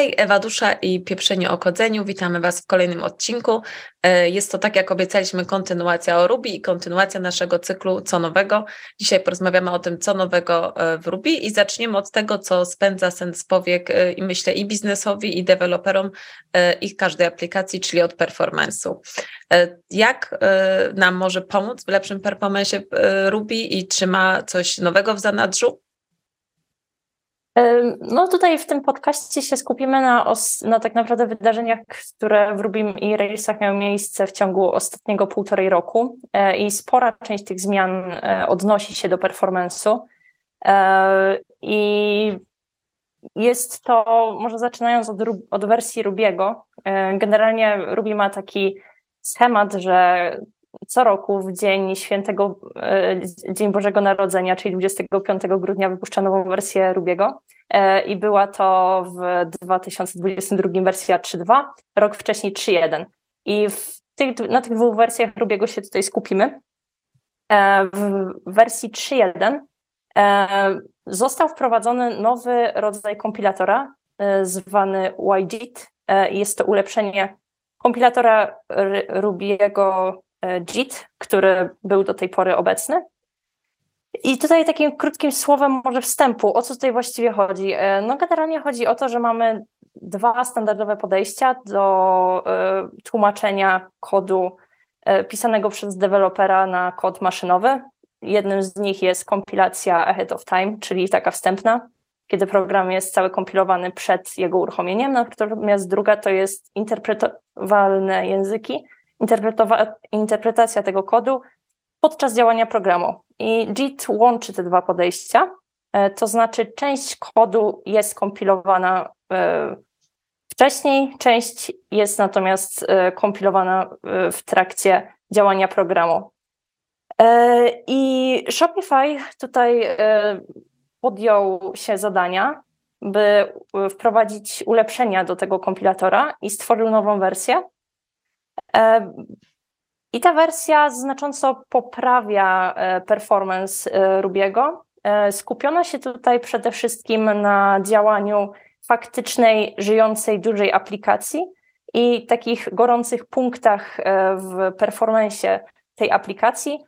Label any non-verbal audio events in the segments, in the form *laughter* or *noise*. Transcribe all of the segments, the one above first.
Hej, Ewa Dusza i Pieprzenie o Kodzeniu. Witamy Was w kolejnym odcinku. E, jest to tak, jak obiecaliśmy, kontynuacja o Ruby i kontynuacja naszego cyklu Co Nowego. Dzisiaj porozmawiamy o tym, co nowego e, w Ruby i zaczniemy od tego, co spędza sens powiek e, i myślę i biznesowi, i deweloperom ich każdej aplikacji, czyli od performance'u. Jak nam może pomóc w lepszym performance Ruby i czy ma coś nowego w zanadrzu? No tutaj w tym podcaście się skupimy na, os, na tak naprawdę wydarzeniach, które w Rubim i Railsach miały miejsce w ciągu ostatniego półtorej roku e, i spora część tych zmian e, odnosi się do performance'u. E, i jest to, może zaczynając od, od wersji Rubiego, generalnie Ruby ma taki schemat, że co roku w dzień świętego, e, Dzień Bożego Narodzenia, czyli 25 grudnia wypuszcza nową wersję Rubiego e, i była to w 2022 wersja 3.2, rok wcześniej 3.1 i tych, na tych dwóch wersjach Rubiego się tutaj skupimy. E, w wersji 3.1 został wprowadzony nowy rodzaj kompilatora zwany YGIT. Jest to ulepszenie kompilatora Rubiego JIT, który był do tej pory obecny. I tutaj takim krótkim słowem może wstępu, o co tutaj właściwie chodzi? E, no generalnie chodzi o to, że mamy dwa standardowe podejścia do e, tłumaczenia kodu pisanego przez dewelopera na kod maszynowy. Jednym z nich jest kompilacja ahead of time, czyli taka wstępna, kiedy program jest cały kompilowany przed jego uruchomieniem, natomiast druga to jest interpretowalne języki, interpretacja tego kodu podczas działania programu. I JIT łączy te dwa podejścia, e, to znaczy część kodu jest kompilowana e, wcześniej, część jest natomiast e, kompilowana w trakcie działania programu. I Shopify tutaj podjął się zadania, by wprowadzić ulepszenia do tego kompilatora i stworzył nową wersję, I ta wersja znacząco poprawia e, performance e, Rubiego. Skupiona się tutaj przede wszystkim na działaniu faktycznej, żyjącej, dużej aplikacji i takich gorących punktach w performance tej aplikacji,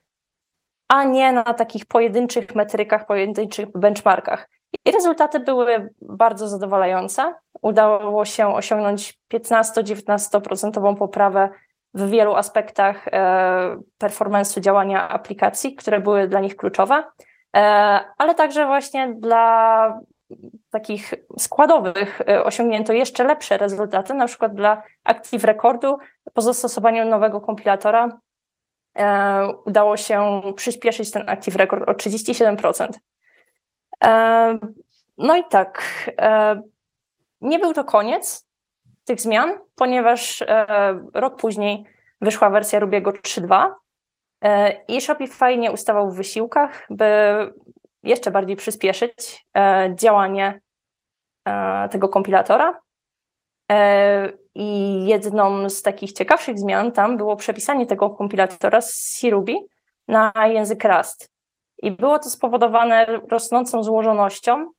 a nie na takich pojedynczych metrykach, pojedynczych benchmarkach. I rezultaty były bardzo zadowalające. Udało się osiągnąć 15-19% poprawę w wielu aspektach e, performance'u działania aplikacji, które były dla nich kluczowe, e, ale także właśnie dla takich składowych e, osiągnięto jeszcze lepsze rezultaty, na przykład dla Active Recordu po zastosowaniu nowego kompilatora udało się przyspieszyć ten Active Record o 37%. No i tak, nie był to koniec tych zmian, ponieważ e, rok później wyszła wersja Rubiego 3.2 e, i Shopify nie ustawał w wysiłkach, by jeszcze bardziej przyspieszyć e, działanie tego kompilatora. I jedną z takich ciekawszych zmian tam było przepisanie tego kompilatora z C-Ruby na język Rust. I było to spowodowane rosnącą złożonością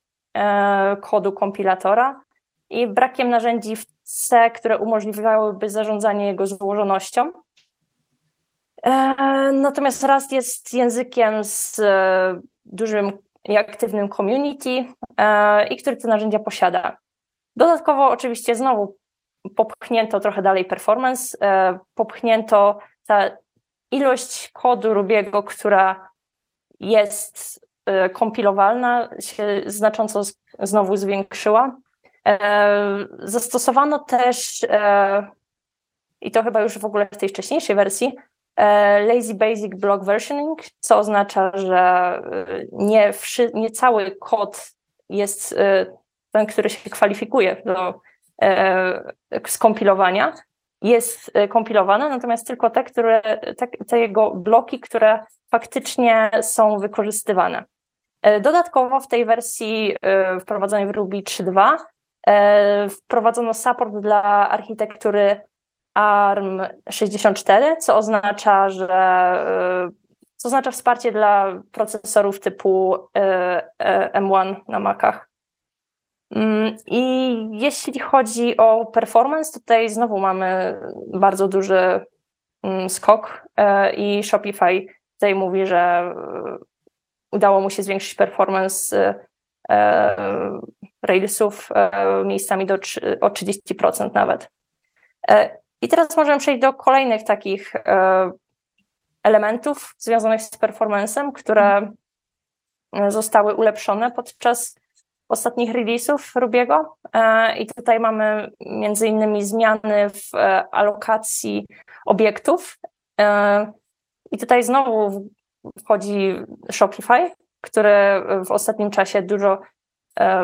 kodu kompilatora i brakiem narzędzi w C, które umożliwiałyby zarządzanie jego złożonością. E, natomiast Rust jest językiem z e, dużym i aktywnym community e, i który te narzędzia posiada. Dodatkowo oczywiście znowu popchnięto trochę dalej performance, popchnięto ta ilość kodu Rubiego, która jest kompilowalna, się znacząco znowu zwiększyła. E, zastosowano też, e, i to chyba już w ogóle w tej wcześniejszej wersji, e, Lazy Basic Block Versioning, co oznacza, że nie, nie cały kod jest ten, który się kwalifikuje do skompilowania, jest kompilowane, natomiast tylko te, które, te, te jego bloki, które faktycznie są wykorzystywane. Dodatkowo w tej wersji wprowadzonej w Ruby 3.2 E, wprowadzono support dla architektury ARM64, co oznacza, że e, co oznacza wsparcie dla procesorów typu e, M1 na Macach. Mm, I jeśli chodzi o performance, tutaj znowu mamy bardzo duży mm, skok e, i Shopify tutaj mówi, że e, udało mu się zwiększyć performance e, Railsów miejscami do, o 30% nawet. I teraz możemy przejść do kolejnych takich elementów związanych z performancem, które zostały ulepszone podczas ostatnich release'ów Rubiego. E, I tutaj mamy między innymi zmiany w e, alokacji obiektów. E, I tutaj znowu wchodzi Shopify, który w ostatnim czasie dużo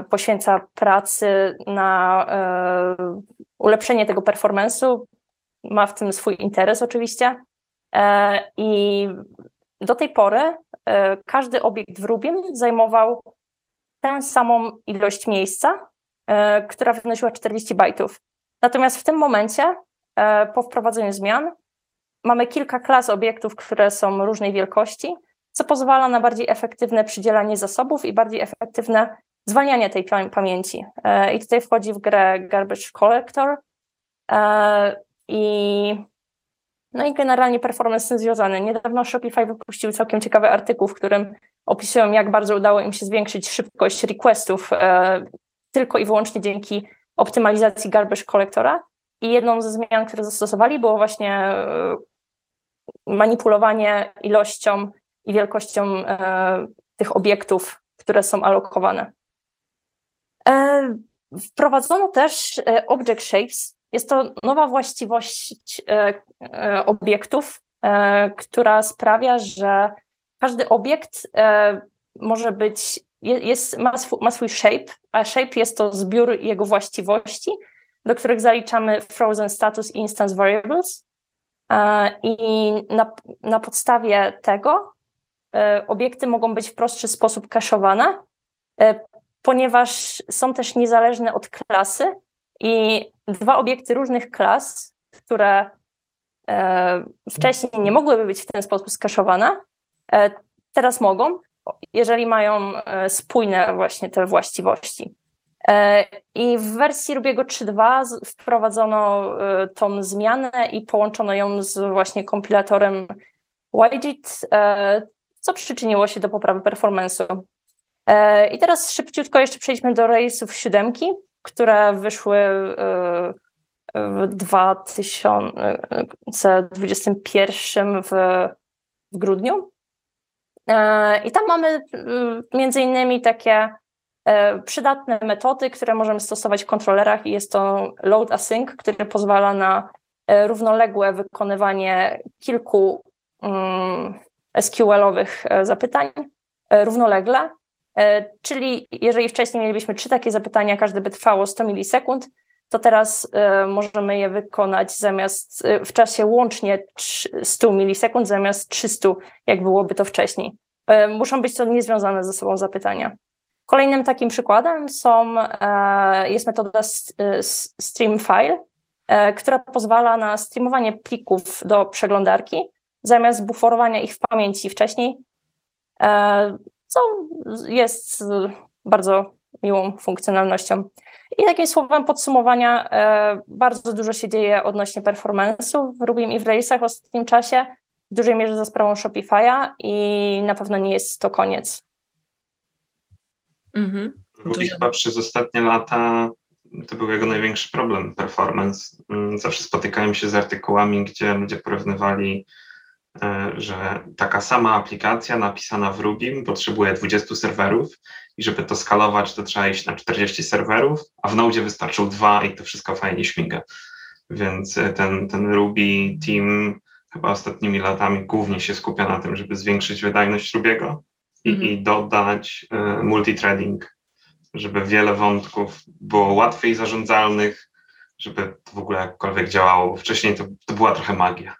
poświęca pracy na ulepszenie tego performance'u. Ma w tym swój interes oczywiście. I do tej pory każdy obiekt w Rubim zajmował tę samą ilość miejsca, e, która wynosiła 40 bajtów. Natomiast w tym momencie, e, po wprowadzeniu zmian, mamy kilka klas obiektów, które są różnej wielkości, co pozwala na bardziej efektywne przydzielanie zasobów i bardziej efektywne zwalnianie tej pamięci. E, I tutaj wchodzi w grę Garbage Collector i no i generalnie performance z tym związany. Niedawno Shopify wypuścił całkiem ciekawy artykuł, w którym opisują, jak bardzo udało im się zwiększyć szybkość requestów e, tylko i wyłącznie dzięki optymalizacji garbage collectora. I jedną ze zmian, które zastosowali, było właśnie e, manipulowanie ilością i wielkością e, tych obiektów, które są alokowane. E, wprowadzono też object shapes, jest to nowa właściwość obiektów, która sprawia, że każdy obiekt może być, jest, ma, swój, ma swój shape, a shape jest to zbiór jego właściwości, do których zaliczamy frozen status i instance variables. I na, na podstawie tego obiekty mogą być w prostszy sposób kaszowane, ponieważ są też niezależne od klasy i dwa obiekty różnych klas, które e, wcześniej nie mogłyby być w ten sposób skaszowane, e, teraz mogą, jeżeli mają e, spójne właśnie te właściwości. I w wersji Rubiego 3.2 wprowadzono tą zmianę i połączono ją z właśnie kompilatorem YJIT, co przyczyniło się do poprawy performance'u. I teraz szybciutko jeszcze przejdźmy do rejsów siódemki które wyszły e, w 2021 w, w grudniu. E, I tam mamy e, między innymi takie przydatne metody, które możemy stosować w kontrolerach i jest to load async, który pozwala na równoległe wykonywanie kilku mm, SQL-owych zapytań równolegle E, czyli jeżeli wcześniej mielibyśmy trzy takie zapytania, każde by trwało 100 milisekund, to teraz e, możemy je wykonać zamiast e, w czasie łącznie 100 milisekund zamiast 300, jak byłoby to wcześniej. Muszą być to niezwiązane ze sobą zapytania. Kolejnym takim przykładem są, jest metoda stream file, która pozwala na streamowanie plików do przeglądarki zamiast buforowania ich w pamięci wcześniej co jest bardzo miłą funkcjonalnością. I takim słowem podsumowania, e, bardzo dużo się dzieje odnośnie performance'u w Rubim i w Railsach w ostatnim czasie, w dużej mierze za sprawą Shopify'a i na pewno nie jest to koniec. Mhm. Ruby chyba przez ostatnie lata to był jego największy problem, performance. Mm, zawsze spotykałem się z artykułami, gdzie ludzie porównywali E, że taka sama aplikacja napisana w Rubim potrzebuje 20 serwerów i żeby to skalować, to trzeba iść na 40 serwerów, a w Node wystarczą dwa i to wszystko fajnie śmiga. Więc e, ten, ten Ruby team chyba ostatnimi latami głównie się skupia na tym, żeby zwiększyć wydajność Rubiego i, -hmm. i dodać y, multithreading, żeby wiele wątków było łatwiej zarządzalnych, żeby to w ogóle jakkolwiek działało. Wcześniej to, to była trochę magia.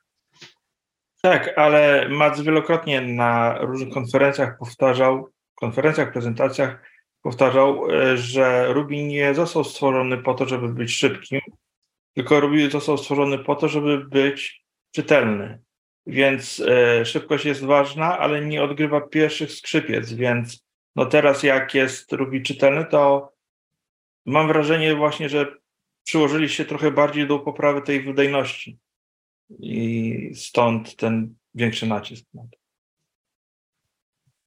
Tak, ale Mats wielokrotnie na różnych konferencjach powtarzał, konferencjach, prezentacjach powtarzał, e, że Ruby nie został stworzony po to, żeby być szybkim, tylko Ruby został stworzony po to, żeby być czytelny. Więc e, szybkość jest ważna, ale nie odgrywa pierwszych skrzypiec, więc no teraz jak jest Ruby czytelny, to mam wrażenie właśnie, że przyłożyli się trochę bardziej do poprawy tej wydajności i stąd ten większy nacisk na to.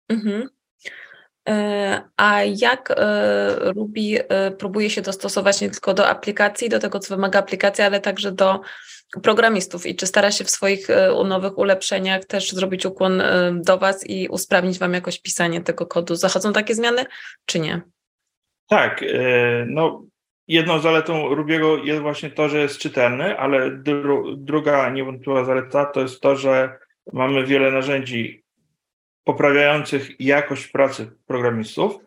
Mhm. E, a jak e, Ruby e, próbuje się dostosować nie tylko do aplikacji, do tego, co wymaga aplikacja, ale także do programistów i czy stara się w swoich nowych ulepszeniach też zrobić ukłon do Was i usprawnić Wam jakoś pisanie tego kodu? Zachodzą takie zmiany, czy nie? Tak, no jedną zaletą Rubiego jest właśnie to, że jest czytelny, ale dru druga niewątpliwa zaleta to jest to, że mamy wiele narzędzi poprawiających jakość pracy programistów.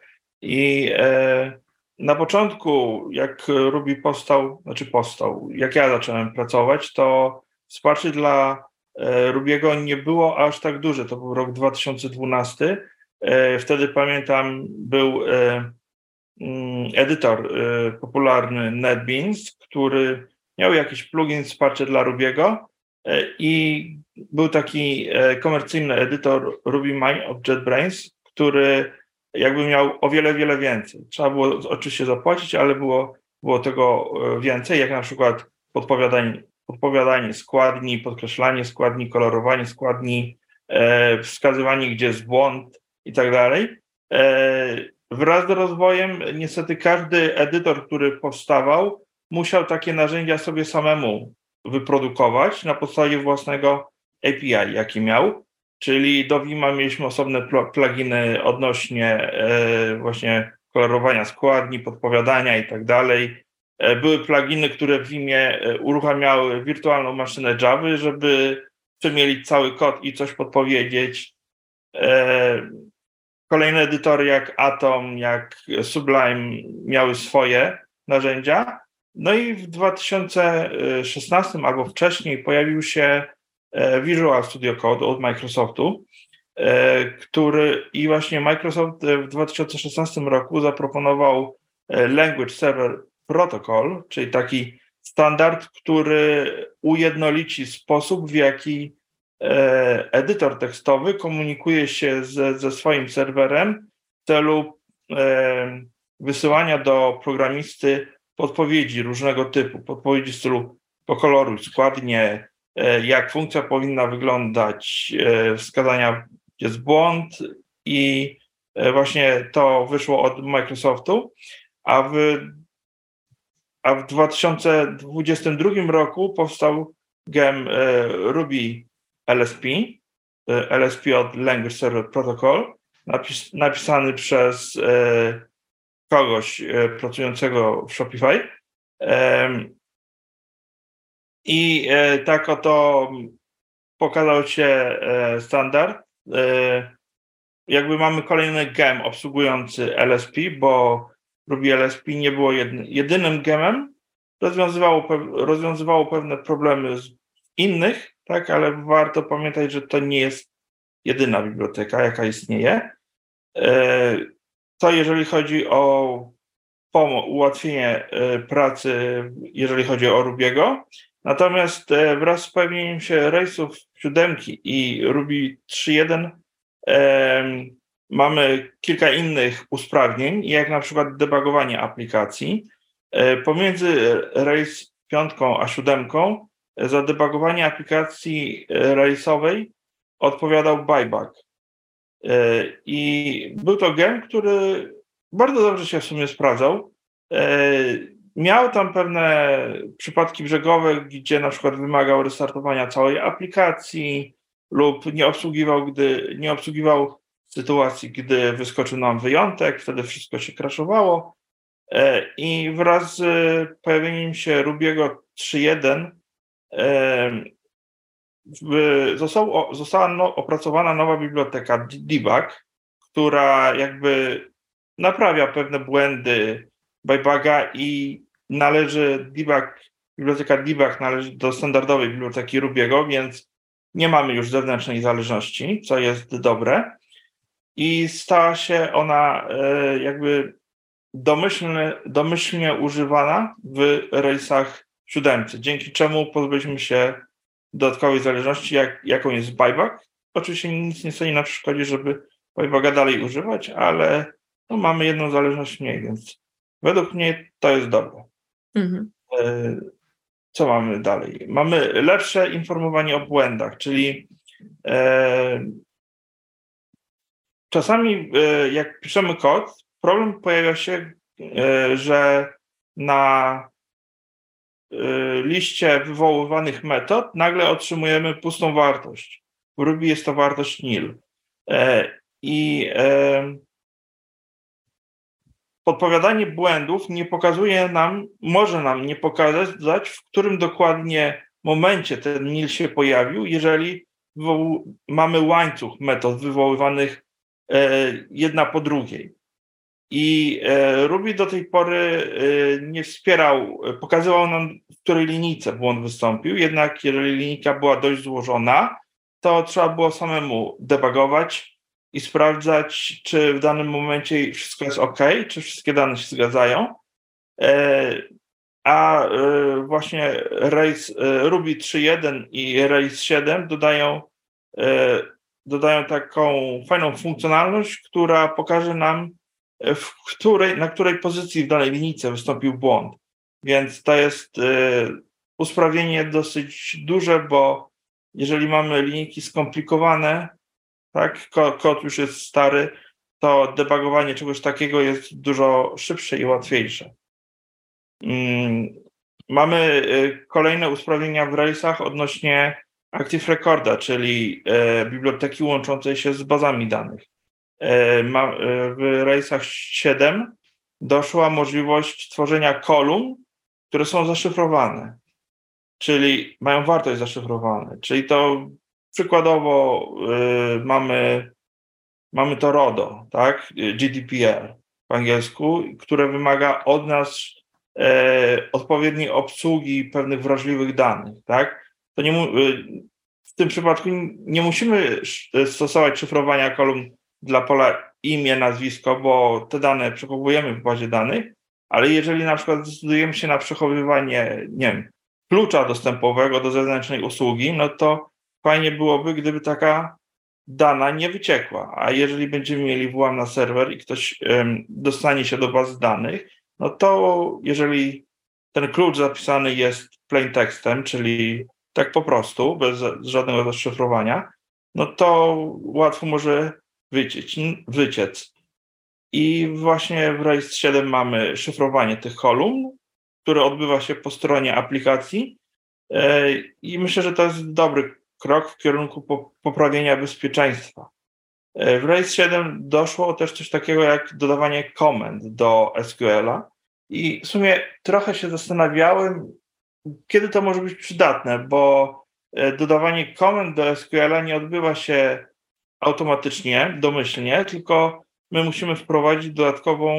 I e, na początku, jak Ruby powstał, znaczy powstał, jak ja zacząłem pracować, to wsparcie dla e, Rubiego nie było aż tak duże. To był rok 2012. E, wtedy pamiętam, był mm, edytor popularny NetBeans, który miał jakiś plugin wsparcie dla Rubiego i był taki e, komercyjny edytor Ruby Mine of JetBrains, który jakby miał o wiele, wiele więcej. Trzeba było oczywiście zapłacić, ale było, było tego e, więcej, jak na przykład podpowiadanie, podpowiadanie składni, podkreślanie składni, kolorowanie składni, e, wskazywanie, gdzie jest błąd i tak dalej. E, wraz z rozwojem niestety każdy edytor, który powstawał, musiał takie narzędzia sobie samemu wyprodukować na podstawie własnego API, jaki miał. Czyli do Vima mieliśmy osobne pluginy odnośnie e, właśnie kolorowania składni, podpowiadania i tak dalej. E, były pluginy, które w Vimie e, uruchamiały wirtualną maszynę Java, żeby przemielić cały kod i coś podpowiedzieć. Kolejne edytory jak Atom, jak Sublime miały swoje narzędzia. No i w 2016 albo wcześniej pojawił się e, Visual Studio Code od Microsoftu, e, który i właśnie Microsoft w 2016 roku zaproponował e, Language Server Protocol, czyli taki standard, który ujednolici sposób, w jaki edytor tekstowy komunikuje się ze, ze swoim serwerem w celu wysyłania do programisty podpowiedzi różnego typu, podpowiedzi w stylu pokoloruj składnie, e, jak funkcja powinna wyglądać, e, wskazania, gdzie jest błąd i e, właśnie to wyszło od Microsoftu, a w, a w 2022 roku powstał gem Ruby LSP, LSP od Language Server Protocol, napis, napisany przez kogoś e, pracującego w Shopify. I e, tak oto pokazał się e, standard. Jakby mamy kolejny gem obsługujący LSP, bo Ruby LSP nie było jedynym gemem. Rozwiązywało, rozwiązywało pewne problemy z innych, tak, ale warto pamiętać, że to nie jest jedyna biblioteka, jaka istnieje. To jeżeli chodzi o ułatwienie e, pracy, jeżeli chodzi o Rubiego. Natomiast e, wraz z pojawieniem się rejsów siódemki i Ruby 3.1 e, mamy kilka innych usprawnień, jak na przykład debugowanie aplikacji. E, pomiędzy rejs piątką a siódemką za debugowanie aplikacji rejsowej odpowiadał buyback. E, I był to gem, który bardzo dobrze się w sumie sprawdzał. E, miał tam pewne przypadki brzegowe, gdzie na przykład wymagał restartowania całej aplikacji lub nie obsługiwał, gdy nie obsługiwał sytuacji, gdy wyskoczył nam wyjątek, wtedy wszystko się kraszowało. E, I wraz z pojawieniem się Rubiego 3.1 został, została no, opracowana nowa biblioteka debug, która jakby naprawia pewne błędy bybuga i należy debug, biblioteka debug należy do standardowej biblioteki Rubiego, więc nie mamy już zewnętrznej zależności, co jest dobre. I stała się ona e, jakby domyślnie, domyślnie używana w rejsach siódemcy, dzięki czemu pozbyliśmy się dodatkowej zależności, jak, jaką jest buyback. Oczywiście nic nie stoi na przeszkodzie, żeby buybacka dalej używać, ale no, mamy jedną zależność mniej, więc Według mnie to jest dobre. Mhm. E, co mamy dalej? Mamy lepsze informowanie o błędach, czyli e, czasami e, jak piszemy kod, problem pojawia się, e, że na liście wywoływanych metod nagle otrzymujemy pustą wartość. W Ruby jest to wartość nil. E, I podpowiadanie błędów nie pokazuje nam, może nam nie pokazać, w którym dokładnie momencie ten nil się pojawił, jeżeli mamy łańcuch metod wywoływanych e, jedna po drugiej. I e, Ruby do tej pory e, nie wspierał, pokazywał nam, w której linijce błąd wystąpił, jednak jeżeli linijka była dość złożona, to trzeba było samemu debugować, i sprawdzać, czy w danym momencie wszystko jest ok, czy wszystkie dane się zgadzają. E, a właśnie Race, Ruby 3.1 i Race 7 dodają, dodają taką fajną funkcjonalność, która pokaże nam, w której, na której pozycji w danej linijce wystąpił błąd. Więc to jest usprawnienie dosyć duże, bo jeżeli mamy linijki skomplikowane, tak, kod już jest stary, to debugowanie czegoś takiego jest dużo szybsze i łatwiejsze. Mm, mamy y, kolejne usprawnienia w Railsach odnośnie Active Recorda, czyli e, biblioteki łączącej się z bazami danych. E, e, w Railsach 7 doszła możliwość tworzenia kolumn, które są zaszyfrowane, czyli mają wartość zaszyfrowaną. Czyli to Przykładowo y, mamy, mamy to RODO, tak? GDPR w angielsku, które wymaga od nas e, odpowiedniej obsługi pewnych wrażliwych danych, tak? To nie, w tym przypadku nie musimy stosować szyfrowania kolumn dla pola imię, nazwisko, bo te dane przechowujemy w bazie danych, ale jeżeli na przykład zdecydujemy się na przechowywanie, nie wiem, klucza dostępowego do zewnętrznej usługi, no to fajnie byłoby, gdyby taka dana nie wyciekła. A jeżeli będziemy mieli włam na serwer i ktoś um, dostanie się do bazy danych, no to jeżeli ten klucz zapisany jest plain tekstem, czyli tak po prostu, bez żadnego zaszyfrowania, no to łatwo może wyciec. wyciec. I właśnie w RAID 7 mamy szyfrowanie tych kolumn, które odbywa się po stronie aplikacji. E, I myślę, że to jest dobry krok w kierunku poprawienia bezpieczeństwa. E, w RAID 7 doszło też coś takiego jak dodawanie komend do SQL-a i w sumie trochę się zastanawiałem, kiedy to może być przydatne, bo e, dodawanie komend do SQL-a nie odbywa się automatycznie, domyślnie, tylko my musimy wprowadzić dodatkową,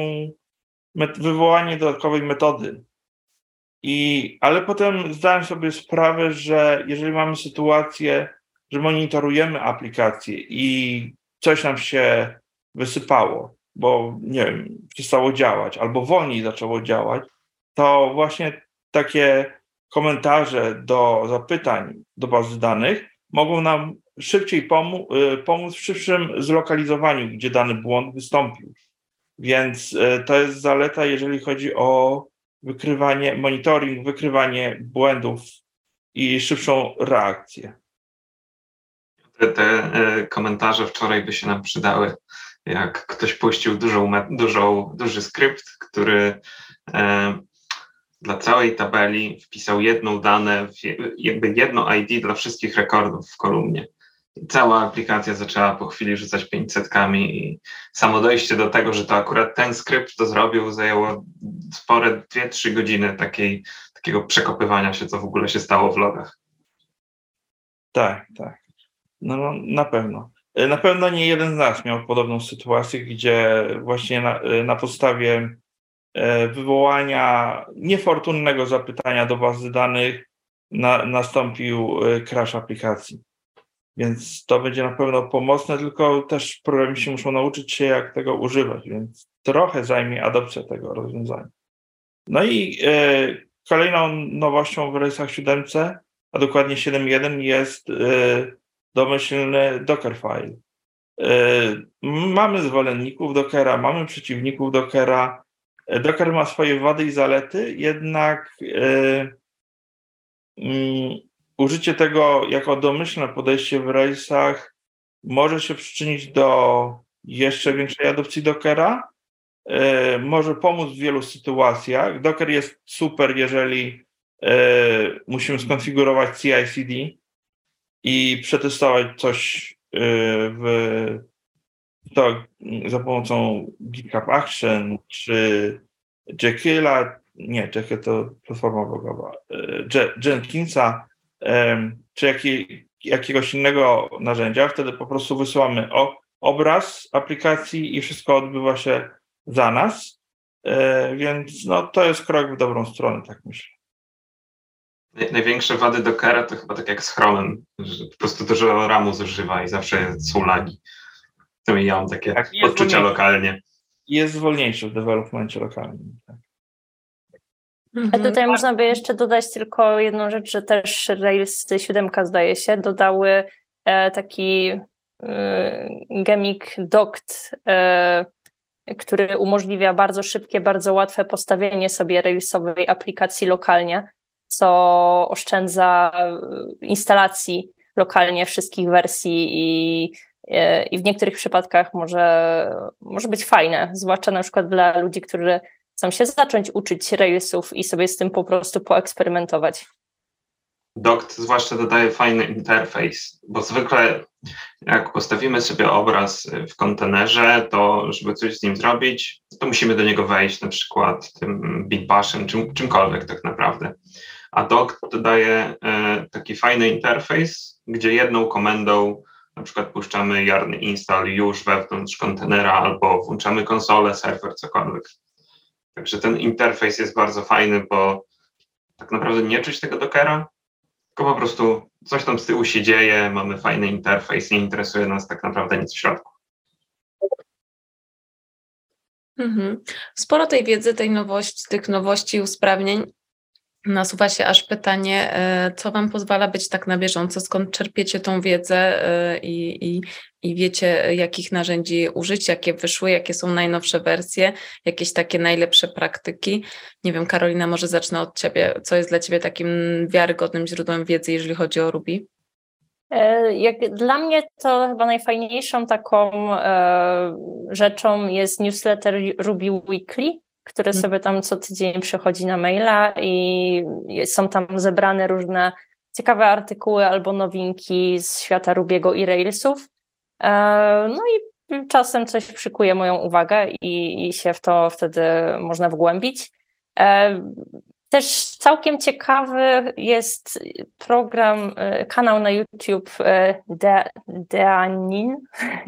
wywołanie dodatkowej metody. I, ale potem zdałem sobie sprawę, że jeżeli mamy sytuację, że monitorujemy aplikację i coś nam się wysypało, bo nie wiem, przestało działać albo wolniej zaczęło działać, to właśnie takie komentarze do zapytań do bazy danych mogą nam szybciej pomóc, y, pomóc w szybszym zlokalizowaniu, gdzie dany błąd wystąpił. Więc y, to jest zaleta, jeżeli chodzi o wykrywanie, monitoring, wykrywanie błędów i szybszą reakcję. Te, te e, komentarze wczoraj by się nam przydały, jak ktoś puścił dużą, dużą, duży skrypt, który e, dla całej tabeli wpisał jedną dane, jakby jedno ID dla wszystkich rekordów w kolumnie cała aplikacja zaczęła po chwili rzucać 500 i samo dojście do tego, że to akurat ten skrypt to zrobił, zajęło spore 2-3 godziny takiej, takiego przekopywania się, co w ogóle się stało w logach. Tak, tak. No, no na pewno. Na pewno nie jeden z nas miał podobną sytuację, gdzie właśnie na, na podstawie e, wywołania niefortunnego zapytania do bazy danych na, nastąpił e, crash aplikacji. Więc to będzie na pewno pomocne, tylko też programiści muszą nauczyć się, jak tego używać, więc trochę zajmie adopcja tego rozwiązania. No i e, kolejną nowością w rejsach 7, a dokładnie 7.1 jest e, domyślny Dockerfile. E, mamy zwolenników Dockera, mamy przeciwników Dockera. Docker ma swoje wady i zalety, jednak yy, użycie tego jako domyślne podejście w Railsach może się przyczynić do jeszcze większej adopcji Dockera, yy, może pomóc w wielu sytuacjach. Docker jest super, jeżeli musimy skonfigurować CI/CD i przetestować coś w to za pomocą GitHub Action czy Jekylla, nie, Jekyll to platforma blogowa, e, Jenkinsa, czy jakiej, jakiegoś innego narzędzia, wtedy po prostu wysyłamy obraz aplikacji i wszystko odbywa się za nas, e, więc no, to jest krok w dobrą stronę, tak myślę. Największe wady Dockera to chyba tak jak z Chromem, że po prostu dużo RAMu zużywa i zawsze są lagi. To ja mam takie tak, odczucia lokalnie. Jest wolniejszy w developmencie lokalnym. Tak. A mhm. tutaj można by jeszcze dodać tylko jedną rzecz, że też Rails 7 zdaje się, dodały e, taki e, gemik doct, e, który umożliwia bardzo szybkie, bardzo łatwe postawienie sobie Railsowej aplikacji lokalnie, co oszczędza instalacji lokalnie wszystkich wersji i i w niektórych przypadkach może, może być fajne, zwłaszcza na przykład dla ludzi, którzy chcą się zacząć uczyć Railsów i sobie z tym po prostu poeksperymentować. Doct zwłaszcza dodaje fajny interfejs, bo zwykle jak postawimy sobie obraz w kontenerze, to żeby coś z nim zrobić, to musimy do niego wejść na przykład tym bitbashem, czym, czymkolwiek tak naprawdę. A Doct dodaje e, taki fajny interfejs, gdzie jedną komendą na przykład puszczamy yarn install już wewnątrz kontenera albo włączamy konsolę, serwer, cokolwiek. Także ten interfejs jest bardzo fajny, bo tak naprawdę nie czuć tego Dockera, tylko po prostu coś tam z tyłu się dzieje, mamy fajny interfejs, nie interesuje nas tak naprawdę nic w środku. Mhm. Sporo tej wiedzy, tej nowości, tych nowości, usprawnień Nasuwa się aż pytanie, e, co Wam pozwala być tak na bieżąco, skąd czerpiecie tą wiedzę e, i, i, i wiecie, jakich narzędzi użyć, jakie wyszły, jakie są najnowsze wersje, jakieś takie najlepsze praktyki. Nie wiem, Karolina, może zacznę od Ciebie. Co jest dla Ciebie takim wiarygodnym źródłem wiedzy, jeżeli chodzi o Ruby? E, jak dla mnie to chyba najfajniejszą taką e, rzeczą jest newsletter Ruby Weekly, który mhm. sobie tam co tydzień przychodzi na maila i są tam zebrane różne ciekawe artykuły albo nowinki z świata Rubiego i Railsów. E, no i czasem coś przykuje moją uwagę i, i się w to wtedy można wgłębić. E, też całkiem ciekawy jest program, e, kanał na YouTube De, Deanin.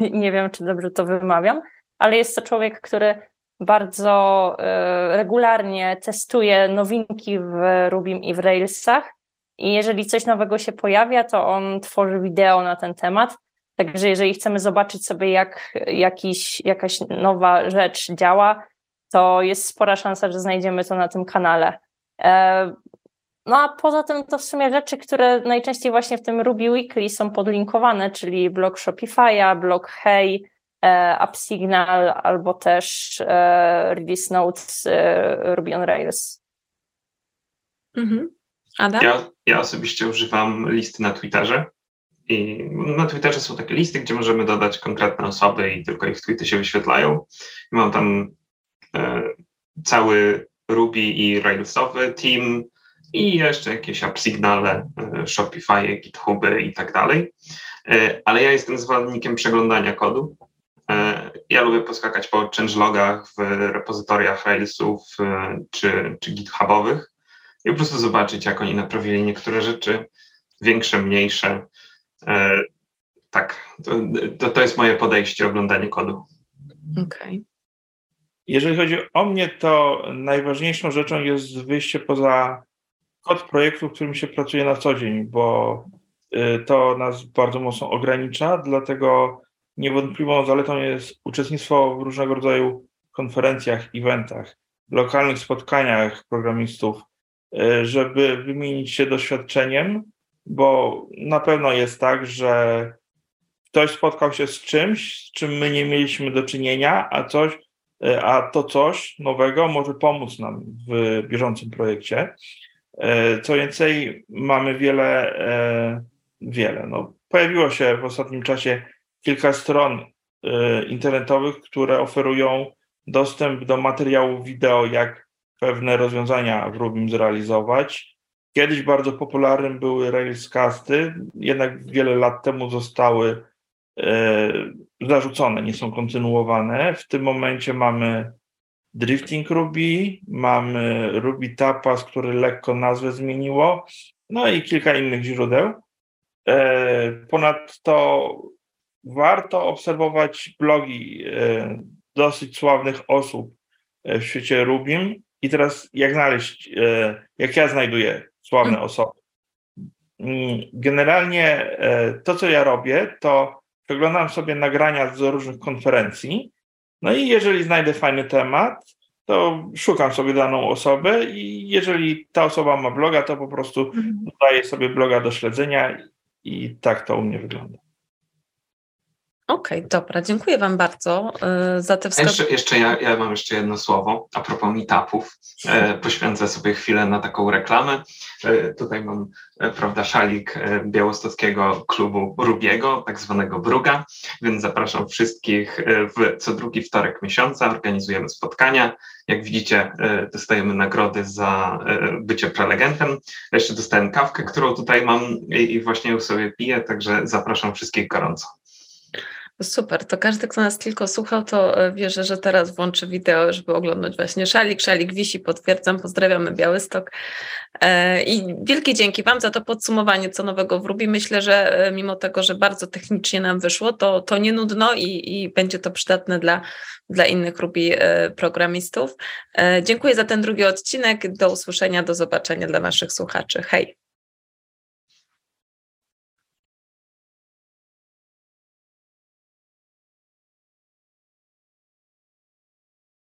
*laughs* Nie wiem, czy dobrze to wymawiam, ale jest to człowiek, który bardzo e, regularnie testuje nowinki w Rubim i w Railsach. I jeżeli coś nowego się pojawia, to on tworzy wideo na ten temat. Także jeżeli chcemy zobaczyć sobie, jak jakiś, jakaś nowa rzecz działa, to jest spora szansa, że znajdziemy to na tym kanale. E, no a poza tym to w sumie rzeczy, które najczęściej właśnie w tym Ruby Weekly są podlinkowane, czyli blog Shopify'a, blog Hey, AppSignal albo też e, Release Notes e, Ruby on Rails. Mhm. Adam? Ja, ja osobiście używam listy na Twitterze. I na Twitterze są takie listy, gdzie możemy dodać konkretne osoby i tylko ich tweety się wyświetlają. I mam tam e, cały Ruby i Railsowy team i jeszcze jakieś AppSignale, e, Shopify, GitHuby i tak dalej. E, ale ja jestem zwolennikiem przeglądania kodu E, ja lubię poskakać po changelogach w repozytoriach Railsów e, czy, czy GitHubowych i po prostu zobaczyć, jak oni naprawili niektóre rzeczy, większe, mniejsze. E, tak, to, to jest moje podejście, oglądanie kodu. Okej. Okay. Jeżeli chodzi o mnie, to najważniejszą rzeczą jest wyjście poza kod projektu, w którym się pracuje na co dzień, bo y, to nas bardzo mocno ogranicza, dlatego Niewątpliwą zaletą jest uczestnictwo w różnego rodzaju konferencjach, eventach, lokalnych spotkaniach programistów, e, żeby wymienić się doświadczeniem, bo na pewno jest tak, że ktoś spotkał się z czymś, z czym my nie mieliśmy do czynienia, a coś, a to coś nowego może pomóc nam w bieżącym projekcie. Co więcej, mamy wiele, wiele. No, pojawiło się w ostatnim czasie kilka stron internetowych, które oferują dostęp do materiałów wideo, jak pewne rozwiązania w Rubim zrealizować. Kiedyś bardzo popularnym były Railscasty, jednak wiele lat temu zostały e, zarzucone, nie są kontynuowane. W tym momencie mamy Drifting Ruby, mamy Ruby Tapas, który lekko nazwę zmieniło, no i kilka innych źródeł. E, ponadto warto obserwować blogi e, dosyć sławnych osób w świecie Rubim. I teraz jak znaleźć, jak ja znajduję sławne mm. osoby. Mm, generalnie e, to, co ja robię, to przeglądam sobie nagrania z różnych konferencji. No i jeżeli znajdę fajny temat, to szukam sobie daną osobę i jeżeli ta osoba ma bloga, to po prostu mhm. dodaję sobie bloga do śledzenia i tak to u mnie wygląda. Okej, okay, dobra, dziękuję Wam bardzo y, za te wskazówki. Jeszcze, jeszcze ja, ja mam jeszcze jedno słowo a propos meetupów. E, poświęcę sobie chwilę na taką reklamę. E, tutaj mam, e, prawda, szalik e, białostockiego klubu Rubiego, tak zwanego Bruga, więc zapraszam wszystkich e, w co drugi wtorek miesiąca. Organizujemy spotkania. Jak widzicie, e, dostajemy nagrody za bycie prelegentem. Jeszcze dostałem kawkę, którą tutaj mam i, i właśnie ją sobie piję, także zapraszam wszystkich gorąco. Super, to każdy, kto nas tylko słuchał, to e, wierzę, że teraz włączy wideo, żeby oglądać właśnie szalik. Szalik wisi, potwierdzam, pozdrawiamy Białystok. E, I wielkie dzięki Wam za to podsumowanie, co nowego w Rubi. Myślę, że e, mimo tego, że bardzo technicznie nam wyszło, to, to nie nudno i, i będzie to przydatne dla, dla innych Rubi programistów. Dziękuję za ten drugi odcinek. Do usłyszenia, do zobaczenia dla Waszych słuchaczy. Hej!